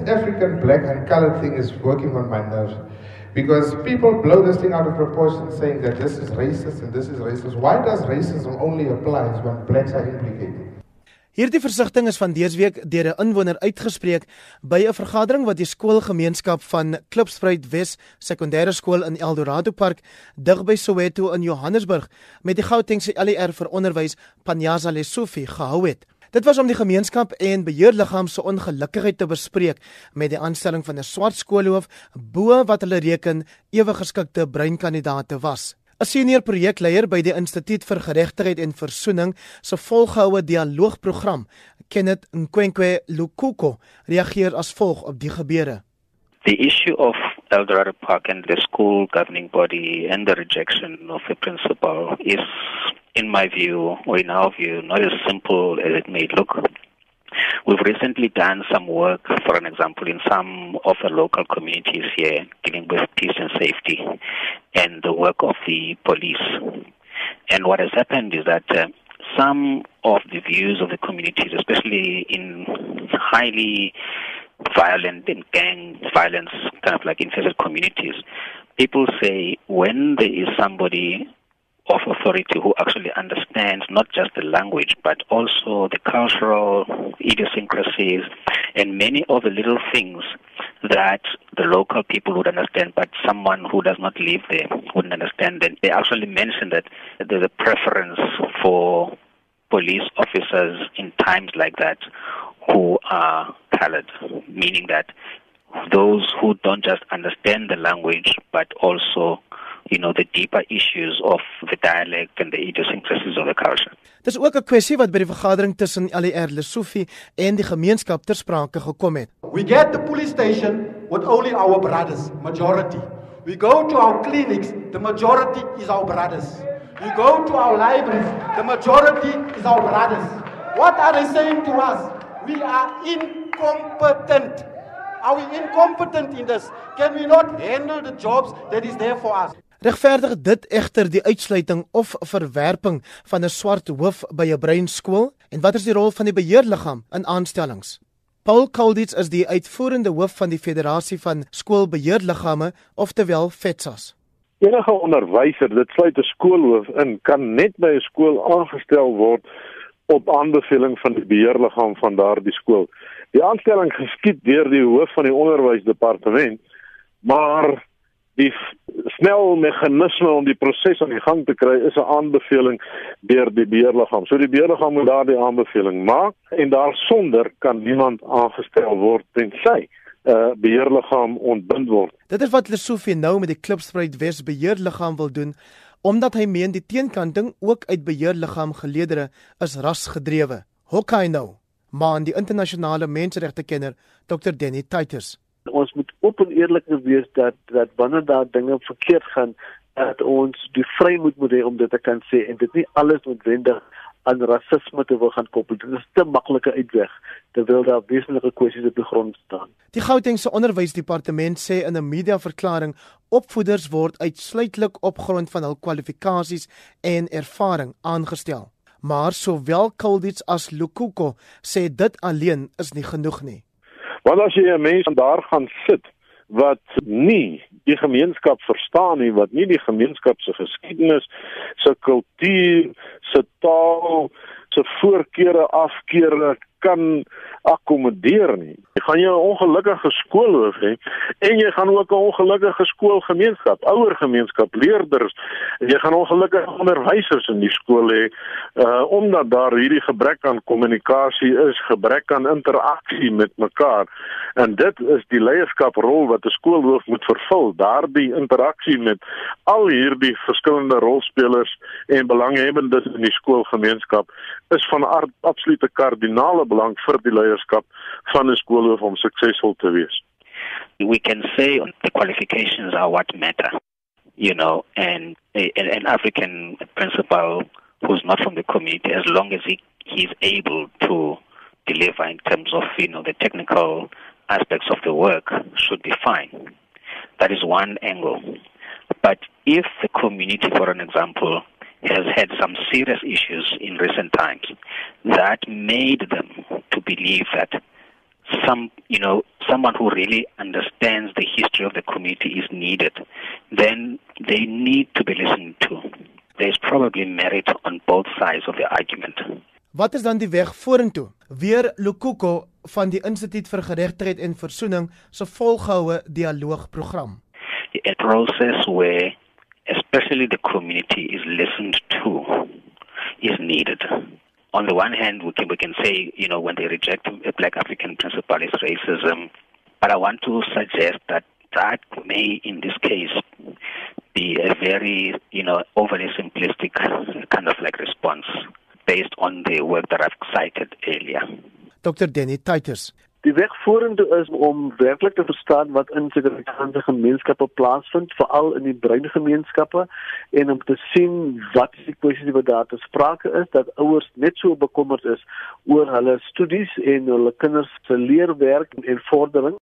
this African black and colored thing is working on my nerves. Because people blow this thing out of proportion saying that this is racist and this is racist. Why does racism only apply when blacks are implicated? Hierdie versigtiging is van dese week deur 'n inwoner uitgespreek by 'n vergadering wat die skoolgemeenskap van Klipspruit Wes Sekondêre Skool in Eldorado Park dig by Soweto in Johannesburg met die Gautengse LER vir onderwys Panyaza Lesufi gehou het. Dit was om die gemeenskap en beheerliggaam se ongelukkigheid te bespreek met die aanstelling van 'n swart skoolhoof bo wat hulle reken ewig geskikte breinkandidaate was. 'n Senior projekleier by die Instituut vir Geregtigheid en Versoening se volgehoue dialoogprogram, Kenneth Nkwenkwe Lukuko, reageer as volg op die gebeure. The issue of Eldorado Park and the school governing body and the rejection of a principal is in my view, or in our view, not as simple as it may look. We've recently done some work, for an example, in some of the local communities here dealing with peace and safety and the work of the police. And what has happened is that uh, some of the views of the communities, especially in highly violent and gang violence, kind of like infested communities, people say when there is somebody of authority who actually understands not just the language but also the cultural idiosyncrasies and many of the little things that the local people would understand but someone who does not live there wouldn't understand. Then they actually mentioned that there's a preference for police officers in times like that who are colored meaning that those who don't just understand the language but also you know the deeper issues of the dialect and the idiosyncrasies of the culture. Dis ook 'n kwessie wat by die vergadering tussen LER Lesofie en die gemeenskap ter sprake gekom het. We get the police station with only our brothers, majority. We go to our clinics, the majority is our brothers. We go to our libraries, the majority is our brothers. What are they saying to us? We are incompetent. Are we incompetent in this? Can we not handle the jobs that is there for us? Regverdig dit egter die uitsluiting of verwerping van 'n swart hoof by 'n brein skool en wat is die rol van die beheerliggaam in aanstellings? Paul Kalditz is die uitvoerende hoof van die Federasie van Skoolbeheerliggame, oftewel FETSAS. Enige onderwyser, dit sluit 'n skoolhoof in, kan net by 'n skool aangestel word op aanbeveling van die beheerliggaam van daardie skool. Die aanstelling geskied deur die hoof van die onderwysdepartement, maar die snel meganisme om die proses aan die gang te kry is 'n aanbeveling deur die beheerliggaam. So die beheerliggaam moet daardie aanbeveling maak en daarsonder kan niemand aangestel word tensy 'n uh, beheerliggaam ontbind word. Dit is wat Lesofie nou met die Klipspruit Wes beheerliggaam wil doen omdat hy meen die teenkanting ook uit beheerliggaam geleedere is rasgedrewe. Hoekom nou? Maar die internasionale menseregte kenner Dr Danny Titus ons moet oop en eerlik wees dat dat wanneer daar dinge verkeerd gaan dat ons die vrymoed moet hê om dit te kan sê en dit nie alles noodwendig aan rasisme te wil gaan koppel. Dit is te maklike uitweg terwyl daar wesenlike kwessies op die grond staan. Die Gautengse Onderwysdepartement sê in 'n mediaverklaring opvoeders word uitsluitlik op grond van hul kwalifikasies en ervaring aangestel. Maar sowel Kuldits as Lukuko sê dit alleen is nie genoeg nie. Want as jy 'n mens daar gaan sit wat nie die gemeenskap verstaan nie, wat nie die gemeenskap se geskiedenis, se kultuur, se taal, se voorkeure afkeer kan akkommodeer nie. Jy gaan jou 'n ongelukkige skoolhoof hê en jy gaan ook 'n ongelukkige skoolgemeenskap, ouer gemeenskap, leerders. Jy gaan ongelukkige onderwysers in die skool hê uh omdat daar hierdie gebrek aan kommunikasie is, gebrek aan interaksie met mekaar. En dit is die leierskaprol wat 'n skoolhoof moet vervul, daardie interaksie met al hierdie verskillende rolspelers en belanghebbendes in die skoolgemeenskap is van absolute kardinale belang vir die leierskap van 'n skoolhoof om suksesvol te wees. We can say the qualifications are what matter. You know, and an African principal who's not from the community, as long as he he's able to deliver in terms of you know the technical aspects of the work, should be fine. That is one angle. But if the community, for an example, has had some serious issues in recent times that made them to believe that some, you know, someone who really understands the history of the community is needed, then they need to be listened to. There's probably merit on both sides of the argument. Wat is dan die weg vorentoe? Weer Lukuko van die Instituut vir Geregtigheid en Versoening se volgehoue dialoogprogram. A process where especially the community is listened to is needed. On the one hand, we can, we can say, you know, when they reject a black African principle is racism, but I want to suggest that that may, in this case, be a very, you know, overly simplistic kind of like response based on the work that I've cited earlier. Dr. Danny Titus. Die weg vorentoe is om werklik te verstaan wat in Suid-Afrikaanse gemeenskappe plaasvind, veral in die bruin gemeenskappe en om te sien wat die kwessies wat daar te sprake is dat ouers net so bekommerd is oor hulle studies en hulle kinders se leerwerk en vordering